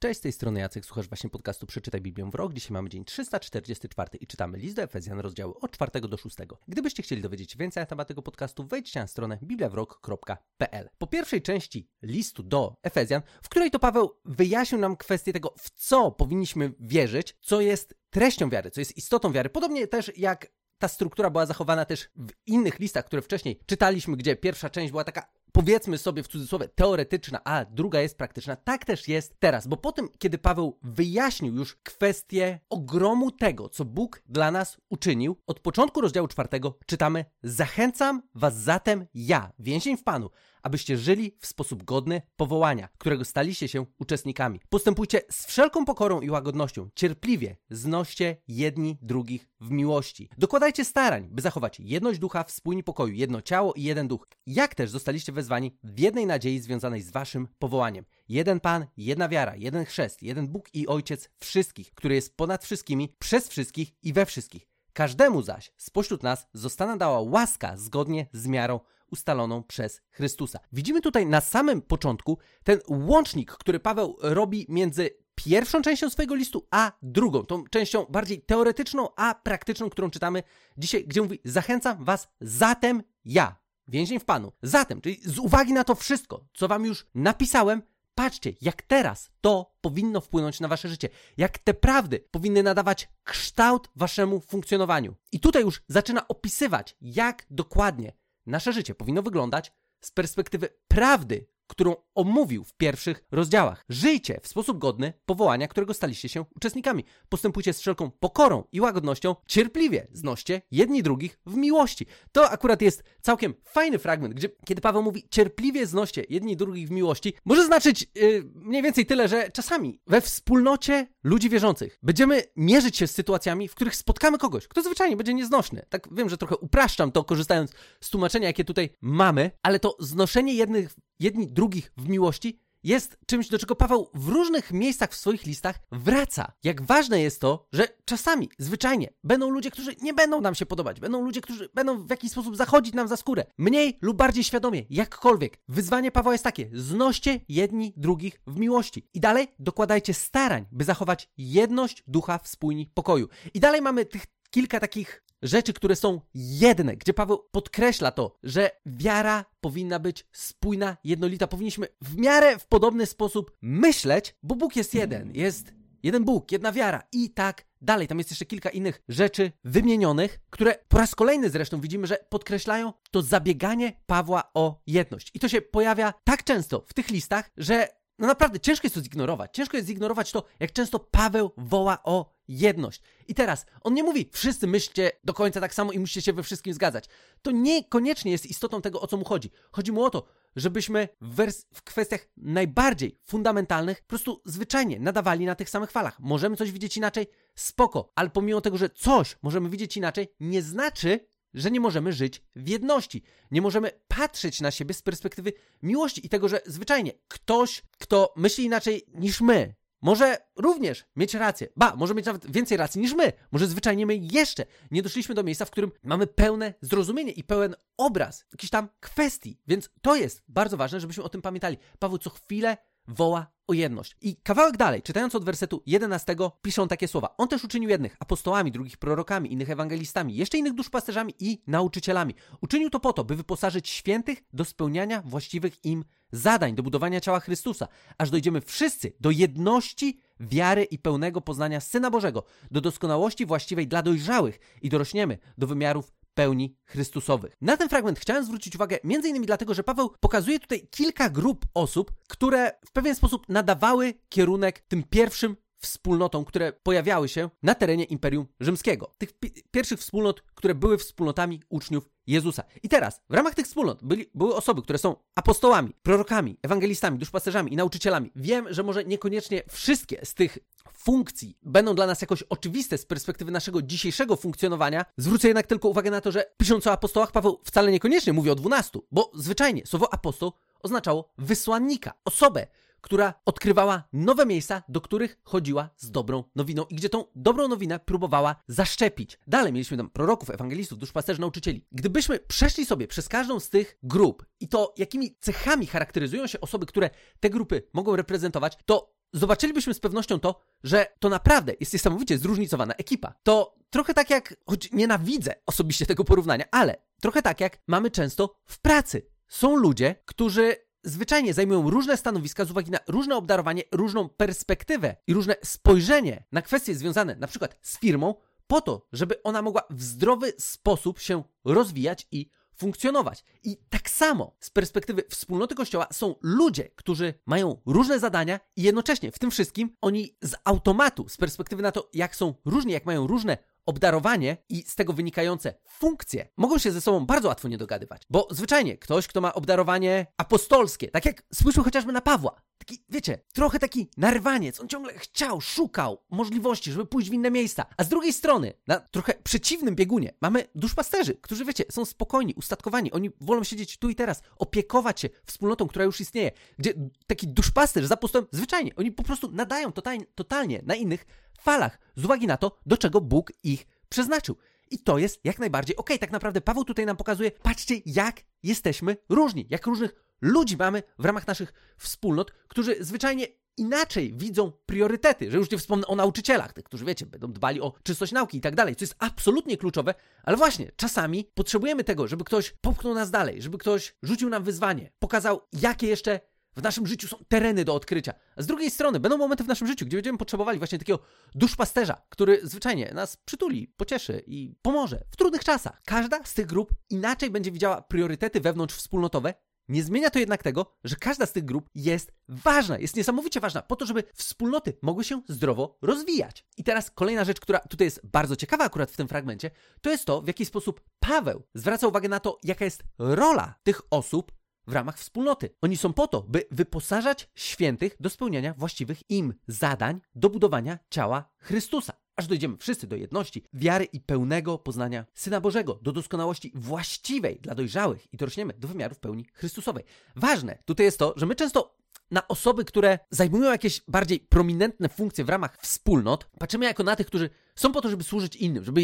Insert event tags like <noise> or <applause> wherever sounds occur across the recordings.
Cześć, z tej strony Jacek, słuchasz właśnie podcastu Przeczytaj Biblię w rok. Dzisiaj mamy dzień 344 i czytamy list do Efezjan, rozdziały od 4 do 6. Gdybyście chcieli dowiedzieć się więcej na temat tego podcastu, wejdźcie na stronę bibliawrok.pl. Po pierwszej części listu do Efezjan, w której to Paweł wyjaśnił nam kwestię tego, w co powinniśmy wierzyć, co jest treścią wiary, co jest istotą wiary. Podobnie też jak ta struktura była zachowana też w innych listach, które wcześniej czytaliśmy, gdzie pierwsza część była taka powiedzmy sobie w cudzysłowie teoretyczna, a druga jest praktyczna. Tak też jest teraz, bo po tym, kiedy Paweł wyjaśnił już kwestię ogromu tego, co Bóg dla nas uczynił, od początku rozdziału czwartego czytamy: Zachęcam was zatem ja, więzień w Panu, abyście żyli w sposób godny powołania, którego staliście się uczestnikami. Postępujcie z wszelką pokorą i łagodnością, cierpliwie znoście jedni drugich w miłości. Dokładajcie starań, by zachować jedność ducha w spójni pokoju, jedno ciało i jeden duch. Jak też zostaliście wezwani w jednej nadziei związanej z waszym powołaniem. Jeden Pan, jedna wiara, jeden chrzest, jeden Bóg i Ojciec wszystkich, który jest ponad wszystkimi, przez wszystkich i we wszystkich. Każdemu zaś spośród nas zostana dała łaska zgodnie z miarą ustaloną przez Chrystusa. Widzimy tutaj na samym początku ten łącznik, który Paweł robi między pierwszą częścią swojego listu, a drugą, tą częścią bardziej teoretyczną, a praktyczną, którą czytamy dzisiaj, gdzie mówi: Zachęcam Was zatem ja, więzień w Panu. Zatem, czyli z uwagi na to wszystko, co Wam już napisałem, patrzcie, jak teraz to powinno wpłynąć na Wasze życie, jak te prawdy powinny nadawać kształt Waszemu funkcjonowaniu. I tutaj już zaczyna opisywać, jak dokładnie nasze życie powinno wyglądać z perspektywy prawdy, którą omówił w pierwszych rozdziałach. Żyjcie w sposób godny powołania, którego staliście się uczestnikami. Postępujcie z wszelką pokorą i łagodnością, cierpliwie znoście jedni drugich w miłości. To akurat jest całkiem fajny fragment, gdzie kiedy Paweł mówi cierpliwie znoście jedni drugich w miłości, może znaczyć yy, mniej więcej tyle, że czasami we wspólnocie ludzi wierzących będziemy mierzyć się z sytuacjami, w których spotkamy kogoś, kto zwyczajnie będzie nieznośny. Tak wiem, że trochę upraszczam to, korzystając z tłumaczenia, jakie tutaj mamy, ale to znoszenie jednych, jedni drugich w miłości jest czymś, do czego Paweł w różnych miejscach w swoich listach wraca. Jak ważne jest to, że czasami, zwyczajnie, będą ludzie, którzy nie będą nam się podobać, będą ludzie, którzy będą w jakiś sposób zachodzić nam za skórę. Mniej lub bardziej świadomie, jakkolwiek. Wyzwanie Pawła jest takie: znoście jedni drugich w miłości. I dalej dokładajcie starań, by zachować jedność ducha w spójni pokoju. I dalej mamy tych kilka takich rzeczy, które są jedne, gdzie Paweł podkreśla to, że wiara powinna być spójna, jednolita. Powinniśmy w miarę w podobny sposób myśleć, bo Bóg jest jeden. Jest jeden Bóg, jedna wiara i tak dalej. Tam jest jeszcze kilka innych rzeczy wymienionych, które po raz kolejny zresztą widzimy, że podkreślają to zabieganie Pawła o jedność. I to się pojawia tak często w tych listach, że no naprawdę ciężko jest to zignorować. Ciężko jest zignorować to, jak często Paweł woła o jedność. I teraz, on nie mówi, wszyscy myślcie do końca tak samo i musicie się we wszystkim zgadzać. To niekoniecznie jest istotą tego, o co mu chodzi. Chodzi mu o to, żebyśmy w, w kwestiach najbardziej fundamentalnych po prostu zwyczajnie nadawali na tych samych falach. Możemy coś widzieć inaczej? Spoko. Ale pomimo tego, że coś możemy widzieć inaczej, nie znaczy, że nie możemy żyć w jedności. Nie możemy patrzeć na siebie z perspektywy miłości i tego, że zwyczajnie ktoś, kto myśli inaczej niż my, może również mieć rację. Ba, może mieć nawet więcej racji niż my. Może zwyczajnie my jeszcze nie doszliśmy do miejsca, w którym mamy pełne zrozumienie i pełen obraz jakichś tam kwestii. Więc to jest bardzo ważne, żebyśmy o tym pamiętali. Paweł co chwilę woła o jedność. I kawałek dalej, czytając od wersetu 11, piszą takie słowa. On też uczynił jednych apostołami, drugich prorokami, innych ewangelistami, jeszcze innych duszpasterzami i nauczycielami. Uczynił to po to, by wyposażyć świętych do spełniania właściwych im zadań, do budowania ciała Chrystusa, aż dojdziemy wszyscy do jedności wiary i pełnego poznania Syna Bożego, do doskonałości właściwej dla dojrzałych i dorośniemy do wymiarów pełni Chrystusowych. Na ten fragment chciałem zwrócić uwagę m.in. dlatego, że Paweł pokazuje tutaj kilka grup osób, które w pewien sposób nadawały kierunek tym pierwszym wspólnotom, które pojawiały się na terenie Imperium Rzymskiego. Tych pi- pierwszych wspólnot, które były wspólnotami uczniów Jezusa. I teraz, w ramach tych wspólnot byli, były osoby, które są apostołami, prorokami, ewangelistami, duszpasterzami i nauczycielami. Wiem, że może niekoniecznie wszystkie z tych funkcji będą dla nas jakoś oczywiste z perspektywy naszego dzisiejszego funkcjonowania. Zwrócę jednak tylko uwagę na to, że pisząc o apostołach, Paweł wcale niekoniecznie mówi o dwunastu, bo zwyczajnie słowo apostoł oznaczało wysłannika, osobę, która odkrywała nowe miejsca, do których chodziła z dobrą nowiną i gdzie tą dobrą nowinę próbowała zaszczepić. Dalej mieliśmy tam proroków, ewangelistów, duszpasterzy, nauczycieli. Gdybyśmy przeszli sobie przez każdą z tych grup i to jakimi cechami charakteryzują się osoby, które te grupy mogą reprezentować, to zobaczylibyśmy z pewnością to, że to naprawdę jest niesamowicie zróżnicowana ekipa. To trochę tak jak, choć nienawidzę osobiście tego porównania, ale trochę tak jak mamy często w pracy. Są ludzie, którzy zwyczajnie zajmują różne stanowiska z uwagi na różne obdarowanie, różną perspektywę i różne spojrzenie na kwestie związane na przykład z firmą, po to, żeby ona mogła w zdrowy sposób się rozwijać i funkcjonować. I tak samo z perspektywy wspólnoty Kościoła są ludzie, którzy mają różne zadania i jednocześnie w tym wszystkim oni z automatu, z perspektywy na to, jak są różni, jak mają różne obdarowanie i z tego wynikające funkcje mogą się ze sobą bardzo łatwo nie dogadywać. Bo zwyczajnie ktoś, kto ma obdarowanie apostolskie, tak jak spójrzmy chociażby na Pawła, taki, wiecie, trochę taki narwaniec, on ciągle chciał, szukał możliwości, żeby pójść w inne miejsca. A z drugiej strony, na trochę przeciwnym biegunie, mamy duszpasterzy, którzy, wiecie, są spokojni, ustatkowani, oni wolą siedzieć tu i teraz, opiekować się wspólnotą, która już istnieje, gdzie taki duszpasterz za apostołem, zwyczajnie, oni po prostu nadają totalnie, totalnie na innych falach, z uwagi na to, do czego Bóg ich przeznaczył. I to jest jak najbardziej okej. Okay. Tak naprawdę Paweł tutaj nam pokazuje, patrzcie, jak jesteśmy różni, jak różnych ludzi mamy w ramach naszych wspólnot, którzy zwyczajnie inaczej widzą priorytety, że już nie wspomnę o nauczycielach, tych, którzy wiecie, będą dbali o czystość nauki i tak dalej, co jest absolutnie kluczowe, ale właśnie czasami potrzebujemy tego, żeby ktoś popchnął nas dalej, żeby ktoś rzucił nam wyzwanie, pokazał, jakie jeszcze w naszym życiu są tereny do odkrycia. A z drugiej strony będą momenty w naszym życiu, gdzie będziemy potrzebowali właśnie takiego duszpasterza, który zwyczajnie nas przytuli, pocieszy i pomoże w trudnych czasach. Każda z tych grup inaczej będzie widziała priorytety wewnątrz wspólnotowe. Nie zmienia to jednak tego, że każda z tych grup jest ważna, jest niesamowicie ważna po to, żeby wspólnoty mogły się zdrowo rozwijać. I teraz kolejna rzecz, która tutaj jest bardzo ciekawa akurat w tym fragmencie, to jest to, w jaki sposób Paweł zwraca uwagę na to, jaka jest rola tych osób w ramach wspólnoty. Oni są po to, by wyposażać świętych do spełniania właściwych im zadań do budowania ciała Chrystusa. Aż dojdziemy wszyscy do jedności, wiary i pełnego poznania Syna Bożego, do doskonałości właściwej dla dojrzałych i dorośniemy do wymiaru w pełni Chrystusowej. Ważne tutaj jest to, że my często na osoby, które zajmują jakieś bardziej prominentne funkcje w ramach wspólnot, patrzymy jako na tych, którzy są po to, żeby służyć innym, żeby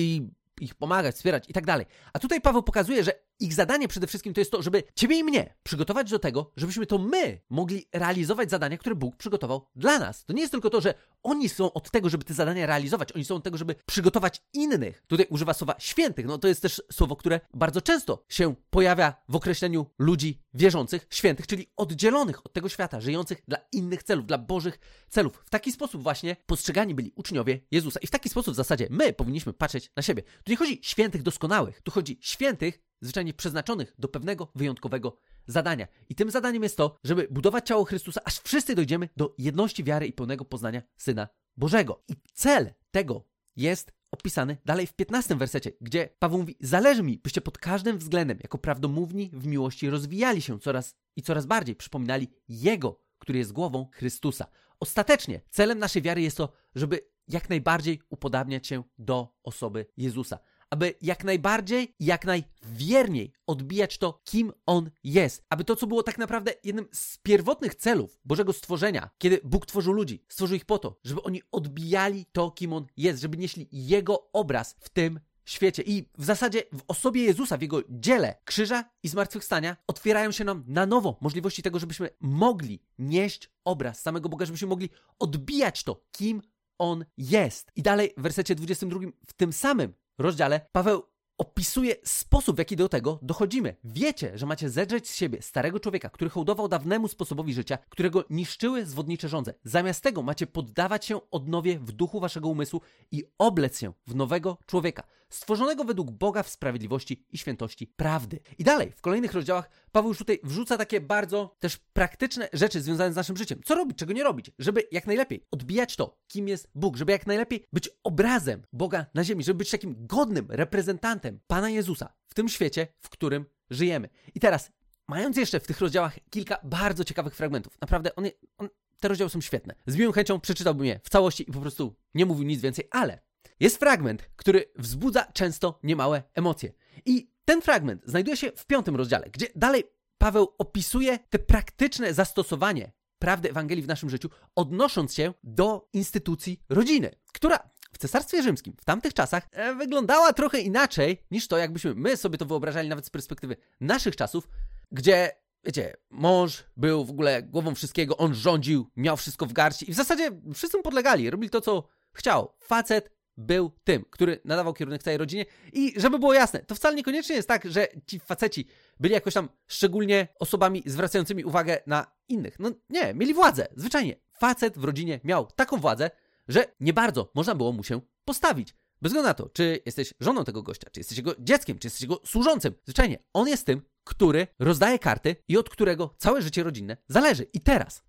ich pomagać, wspierać i tak dalej. A tutaj Paweł pokazuje, że ich zadanie przede wszystkim to jest to, żeby ciebie i mnie przygotować do tego, żebyśmy to my mogli realizować zadania, które Bóg przygotował dla nas. To nie jest tylko to, że oni są od tego, żeby te zadania realizować, oni są od tego, żeby przygotować innych. Tutaj używa słowa świętych. No to jest też słowo, które bardzo często się pojawia w określeniu ludzi wierzących, świętych, czyli oddzielonych od tego świata, żyjących dla innych celów, dla Bożych celów. W taki sposób właśnie postrzegani byli uczniowie Jezusa. I w taki sposób w zasadzie my powinniśmy patrzeć na siebie. Tu nie chodzi świętych doskonałych, tu chodzi świętych, zwyczajnie przeznaczonych do pewnego wyjątkowego zadania. I tym zadaniem jest to, żeby budować ciało Chrystusa, aż wszyscy dojdziemy do jedności wiary i pełnego poznania Syna Bożego. I cel tego jest opisany dalej w 15 wersecie, gdzie Paweł mówi: Zależy mi, byście pod każdym względem, jako prawdomówni w miłości, rozwijali się coraz i coraz bardziej przypominali Jego, który jest głową Chrystusa. Ostatecznie celem naszej wiary jest to, żeby jak najbardziej upodabniać się do osoby Jezusa aby jak najbardziej jak najwierniej odbijać to, kim On jest. Aby to, co było tak naprawdę jednym z pierwotnych celów Bożego stworzenia, kiedy Bóg tworzył ludzi, stworzył ich po to, żeby oni odbijali to, kim On jest, żeby nieśli Jego obraz w tym świecie. I w zasadzie w osobie Jezusa, w Jego dziele krzyża i zmartwychwstania otwierają się nam na nowo możliwości tego, żebyśmy mogli nieść obraz samego Boga, żebyśmy mogli odbijać to, kim on jest. I dalej w wersecie 22 w tym samym rozdziale Paweł opisuje sposób, w jaki do tego dochodzimy. Wiecie, że macie zedrzeć z siebie starego człowieka, który hołdował dawnemu sposobowi życia, którego niszczyły zwodnicze żądze. Zamiast tego macie poddawać się odnowie w duchu waszego umysłu i oblec się w nowego człowieka, stworzonego według Boga w sprawiedliwości i świętości prawdy. I dalej, w kolejnych rozdziałach Paweł już tutaj wrzuca takie bardzo też praktyczne rzeczy związane z naszym życiem. Co robić, czego nie robić, żeby jak najlepiej odbijać to, kim jest Bóg, żeby jak najlepiej być obrazem Boga na ziemi, żeby być takim godnym reprezentantem Pana Jezusa w tym świecie, w którym żyjemy. I teraz, mając jeszcze w tych rozdziałach kilka bardzo ciekawych fragmentów, naprawdę one, on, te rozdziały są świetne. Z miłą chęcią przeczytałbym je w całości i po prostu nie mówił nic więcej, ale jest fragment, który wzbudza często niemałe emocje. I ten fragment znajduje się w piątym rozdziale, gdzie dalej Paweł opisuje te praktyczne zastosowanie prawdy Ewangelii w naszym życiu, odnosząc się do instytucji rodziny, która w Cesarstwie Rzymskim w tamtych czasach e, wyglądała trochę inaczej niż to, jakbyśmy my sobie to wyobrażali nawet z perspektywy naszych czasów, gdzie wiecie, mąż był w ogóle głową wszystkiego, on rządził, miał wszystko w garści i w zasadzie wszyscy mu podlegali, robili to, co chciał. Facet był tym, który nadawał kierunek całej rodzinie i żeby było jasne, to wcale niekoniecznie jest tak, że ci faceci byli jakoś tam szczególnie osobami zwracającymi uwagę na innych. No nie, mieli władzę, zwyczajnie. Facet w rodzinie miał taką władzę, że nie bardzo można było mu się postawić. Bez względu na to, czy jesteś żoną tego gościa, czy jesteś jego dzieckiem, czy jesteś jego służącym. Zwyczajnie, on jest tym, który rozdaje karty i od którego całe życie rodzinne zależy. I teraz,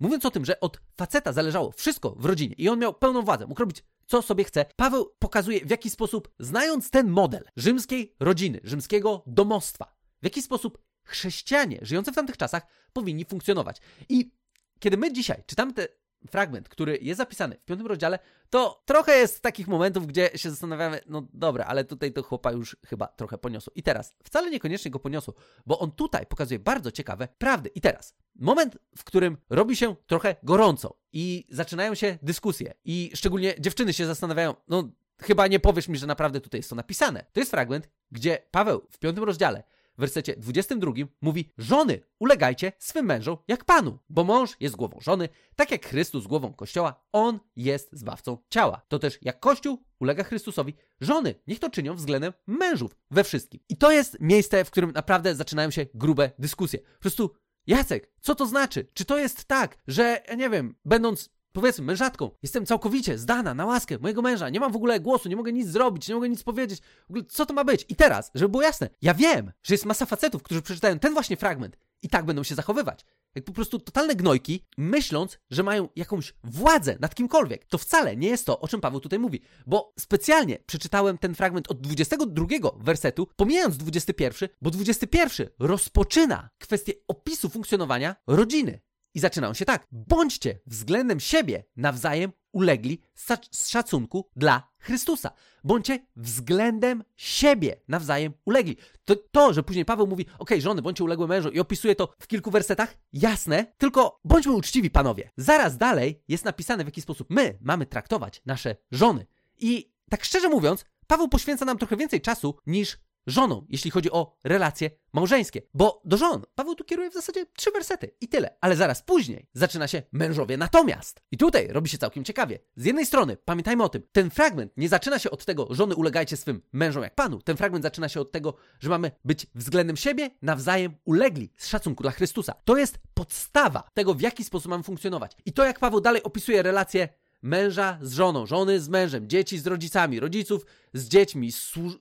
mówiąc o tym, że od faceta zależało wszystko w rodzinie i on miał pełną władzę, mógł robić co sobie chce, Paweł pokazuje w jaki sposób, znając ten model rzymskiej rodziny, rzymskiego domostwa, w jaki sposób chrześcijanie żyjący w tamtych czasach powinni funkcjonować. I kiedy my dzisiaj czytamy te fragment, który jest zapisany w piątym rozdziale, to trochę jest takich momentów, gdzie się zastanawiamy, no dobra, ale tutaj to chłopa już chyba trochę poniosło. I teraz, wcale niekoniecznie go poniosło, bo on tutaj pokazuje bardzo ciekawe prawdy. I teraz, moment, w którym robi się trochę gorąco i zaczynają się dyskusje i szczególnie dziewczyny się zastanawiają, no chyba nie powiesz mi, że naprawdę tutaj jest to napisane. To jest fragment, gdzie Paweł w piątym rozdziale w wersecie 22 mówi: Żony, ulegajcie swym mężom jak Panu, bo mąż jest głową żony, tak jak Chrystus głową Kościoła, on jest zbawcą ciała. To też jak Kościół ulega Chrystusowi, żony niech to czynią względem mężów we wszystkim. I to jest miejsce, w którym naprawdę zaczynają się grube dyskusje. Po prostu Jacek, co to znaczy? Czy to jest tak, że, nie wiem, będąc powiedzmy, mężatką, jestem całkowicie zdana na łaskę mojego męża, nie mam w ogóle głosu, nie mogę nic zrobić, nie mogę nic powiedzieć. W ogóle, co to ma być? I teraz, żeby było jasne, ja wiem, że jest masa facetów, którzy przeczytają ten właśnie fragment i tak będą się zachowywać. Jak po prostu totalne gnojki, myśląc, że mają jakąś władzę nad kimkolwiek. To wcale nie jest to, o czym Paweł tutaj mówi. Bo specjalnie przeczytałem ten fragment od 22 wersetu, pomijając 21, bo 21 rozpoczyna kwestię opisu funkcjonowania rodziny. I zaczynają się tak. Bądźcie względem siebie nawzajem ulegli z szacunku dla Chrystusa. Bądźcie względem siebie nawzajem ulegli. To, to że później Paweł mówi, ok, żony, bądźcie uległe mężu i opisuje to w kilku wersetach, jasne, tylko bądźmy uczciwi, panowie. Zaraz dalej jest napisane, w jaki sposób my mamy traktować nasze żony. I tak szczerze mówiąc, Paweł poświęca nam trochę więcej czasu niż żoną, jeśli chodzi o relacje małżeńskie. Bo do żon Paweł tu kieruje w zasadzie trzy wersety i tyle. Ale zaraz później zaczyna się mężowie natomiast. I tutaj robi się całkiem ciekawie. Z jednej strony, pamiętajmy o tym, ten fragment nie zaczyna się od tego, żony ulegajcie swym mężom jak Panu. Ten fragment zaczyna się od tego, że mamy być względem siebie nawzajem ulegli z szacunku dla Chrystusa. To jest podstawa tego, w jaki sposób mamy funkcjonować. I to, jak Paweł dalej opisuje relacje męża z żoną, żony z mężem, dzieci z rodzicami, rodziców z dziećmi,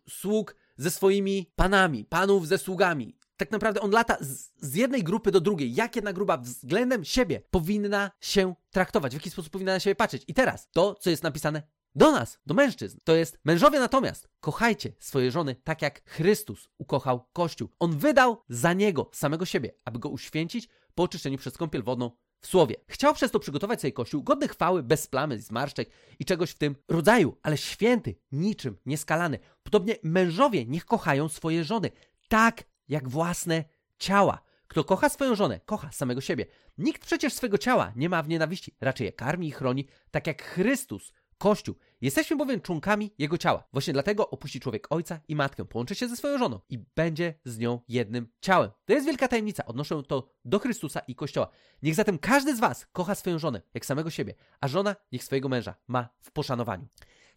sług ze swoimi panami, panów ze sługami. Tak naprawdę on lata z, z, jednej grupy do drugiej. Jak jedna grupa względem siebie powinna się traktować, w jaki sposób powinna na siebie patrzeć. I teraz to, co jest napisane do nas, do mężczyzn, to jest mężowie natomiast kochajcie swoje żony tak jak Chrystus ukochał Kościół. On wydał za niego samego siebie, aby go uświęcić po oczyszczeniu przez kąpiel wodną w słowie. Chciał przez to przygotować sobie kościół godny chwały, bez plamy, zmarszczek i czegoś w tym rodzaju, ale święty, niczym nieskalany. Podobnie mężowie niech kochają swoje żony, tak jak własne ciała. Kto kocha swoją żonę, kocha samego siebie. Nikt przecież swego ciała nie ma w nienawiści, raczej je karmi i chroni, tak jak Chrystus Kościół. Jesteśmy bowiem członkami Jego ciała. Właśnie dlatego opuści człowiek ojca i matkę, połączy się ze swoją żoną i będzie z nią jednym ciałem. To jest wielka tajemnica. Odnoszę to do Chrystusa i Kościoła. Niech zatem każdy z Was kocha swoją żonę, jak samego siebie, a żona niech swojego męża ma w poszanowaniu.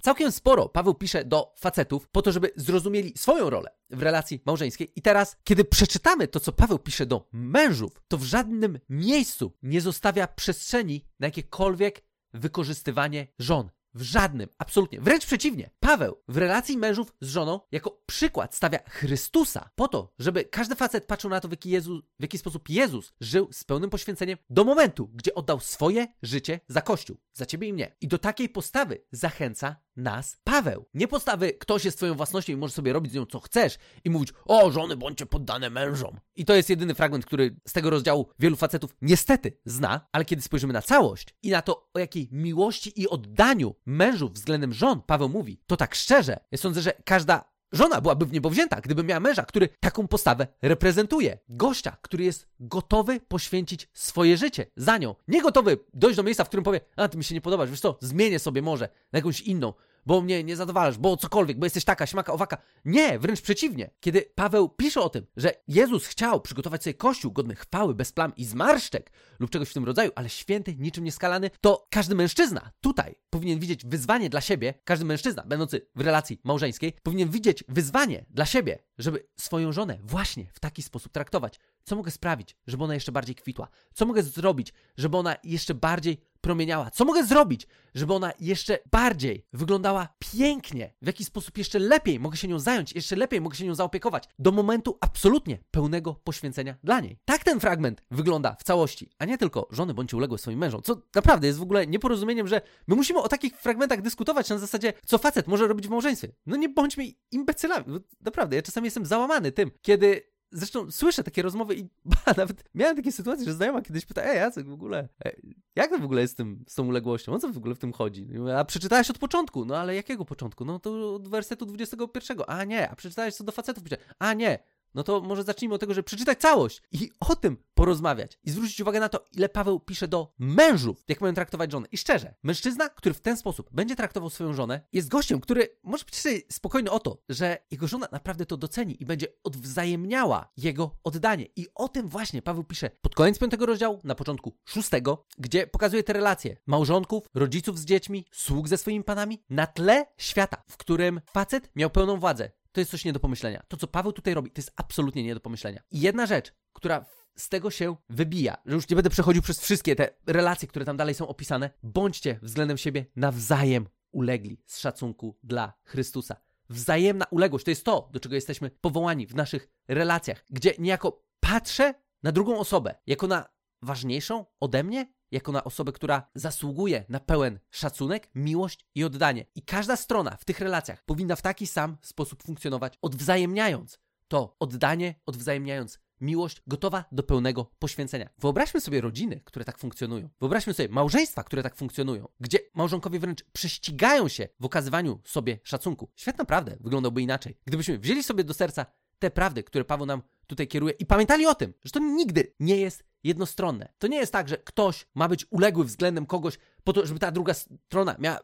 Całkiem sporo Paweł pisze do facetów po to, żeby zrozumieli swoją rolę w relacji małżeńskiej. I teraz, kiedy przeczytamy to, co Paweł pisze do mężów, to w żadnym miejscu nie zostawia przestrzeni na jakiekolwiek wykorzystywanie żon. W żadnym, absolutnie. Wręcz przeciwnie. Paweł w relacji mężów z żoną jako przykład stawia Chrystusa po to, żeby każdy facet patrzył na to, w jaki, w jaki sposób Jezus żył z pełnym poświęceniem do momentu, gdzie oddał swoje życie za Kościół, za ciebie i mnie. I do takiej postawy zachęca nas Paweł. Nie postawy, ktoś jest twoją własnością i możesz sobie robić z nią co chcesz i mówić, o żony, bądźcie poddane mężom. I to jest jedyny fragment, który z tego rozdziału wielu facetów niestety zna, ale kiedy spojrzymy na całość i na to, o jakiej miłości i oddaniu mężów względem żon Paweł mówi, to tak szczerze, ja sądzę, że każda Żona byłaby w niebo wzięta, gdyby miała męża, który taką postawę reprezentuje. Gościa, który jest gotowy poświęcić swoje życie za nią. Nie gotowy dojść do miejsca, w którym powie, a ty mi się nie podobasz, wiesz co, zmienię sobie może na jakąś inną, bo mnie nie zadowalasz, bo cokolwiek, bo jesteś taka, śmaka, owaka. Nie, wręcz przeciwnie. Kiedy Paweł pisze o tym, że Jezus chciał przygotować sobie kościół godny chwały, bez plam i zmarszczek lub czegoś w tym rodzaju, ale święty, niczym nieskalany, to każdy mężczyzna tutaj powinien widzieć wyzwanie dla siebie, każdy mężczyzna będący w relacji małżeńskiej powinien widzieć wyzwanie dla siebie, żeby swoją żonę właśnie w taki sposób traktować. Co mogę sprawić, żeby ona jeszcze bardziej kwitła? Co mogę zrobić, żeby ona jeszcze bardziej promieniała? Co mogę zrobić, żeby ona jeszcze bardziej wyglądała pięknie? W jaki sposób jeszcze lepiej mogę się nią zająć, jeszcze lepiej mogę się nią zaopiekować? Do momentu absolutnie pełnego poświęcenia dla niej. Tak ten fragment wygląda w całości, a nie tylko żony bądźcie uległe swoim mężom, co naprawdę jest w ogóle nieporozumieniem, że my musimy o takich fragmentach dyskutować na zasadzie, co facet może robić w małżeństwie. No nie bądźmy imbecylami. Naprawdę, ja czasami jestem załamany tym, kiedy Zresztą słyszę takie rozmowy i <laughs> ba, nawet miałem takie sytuacje, że znajoma kiedyś pyta, ej Jacek, w ogóle, ej, jak to w ogóle jest z, tym, z tą uległością? O co w ogóle w tym chodzi? A przeczytałeś od początku. No ale jakiego początku? No to od wersetu 21. A nie, a przeczytałeś co do facetów. A nie, no to może zacznijmy od tego, że przeczytać całość i o tym porozmawiać. I zwrócić uwagę na to, ile Paweł pisze do mężów, jak mają traktować żonę. I szczerze, mężczyzna, który w ten sposób będzie traktował swoją żonę, jest gościem, który może być sobie spokojny o to, że jego żona naprawdę to doceni i będzie odwzajemniała jego oddanie. I o tym właśnie Paweł pisze pod koniec piątego rozdziału, na początku szóstego, gdzie pokazuje te relacje małżonków, rodziców z dziećmi, sług ze swoimi panami, na tle świata, w którym facet miał pełną władzę, to jest coś nie do pomyślenia. To, co Paweł tutaj robi, to jest absolutnie nie do pomyślenia. I jedna rzecz, która z tego się wybija, że już nie będę przechodził przez wszystkie te relacje, które tam dalej są opisane, bądźcie względem siebie nawzajem ulegli z szacunku dla Chrystusa. Wzajemna uległość to jest to, do czego jesteśmy powołani w naszych relacjach, gdzie niejako patrzę na drugą osobę jako na ważniejszą ode mnie, jako na osobę, która zasługuje na pełen szacunek, miłość i oddanie. I każda strona w tych relacjach powinna w taki sam sposób funkcjonować, odwzajemniając to oddanie, odwzajemniając miłość gotowa do pełnego poświęcenia. Wyobraźmy sobie rodziny, które tak funkcjonują. Wyobraźmy sobie małżeństwa, które tak funkcjonują, gdzie małżonkowie wręcz prześcigają się w okazywaniu sobie szacunku. Świat naprawdę wyglądałby inaczej. Gdybyśmy wzięli sobie do serca te prawdy, które Paweł nam tutaj kieruje i pamiętali o tym, że to nigdy nie jest jednostronne. To nie jest tak, że ktoś ma być uległy względem kogoś po to, żeby ta druga strona miała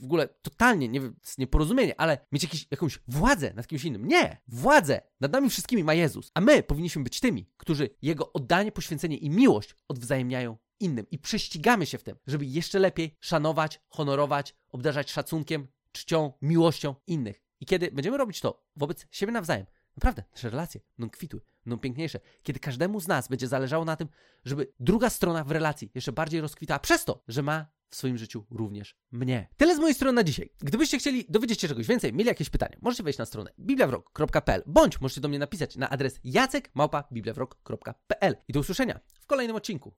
w ogóle totalnie, nie nieporozumienie, ale mieć jakąś władzę nad kimś innym. Nie! Władzę nad nami wszystkimi ma Jezus, a my powinniśmy być tymi, którzy Jego oddanie, poświęcenie i miłość odwzajemniają innym i prześcigamy się w tym, żeby jeszcze lepiej szanować, honorować, obdarzać szacunkiem, czcią, miłością innych. I kiedy będziemy robić to wobec siebie nawzajem, Naprawdę, nasze relacje będą kwitły, będą piękniejsze. Kiedy każdemu z nas będzie zależało na tym, żeby druga strona w relacji jeszcze bardziej rozkwitała przez to, że ma w swoim życiu również mnie. Tyle z mojej strony na dzisiaj. Gdybyście chcieli dowiedzieć się czegoś więcej, mieli jakieś pytania, możecie wejść na stronę bibliawrok.pl bądź możecie do mnie napisać na adres jacekmałpa.bibliawrok.pl I do usłyszenia w kolejnym odcinku.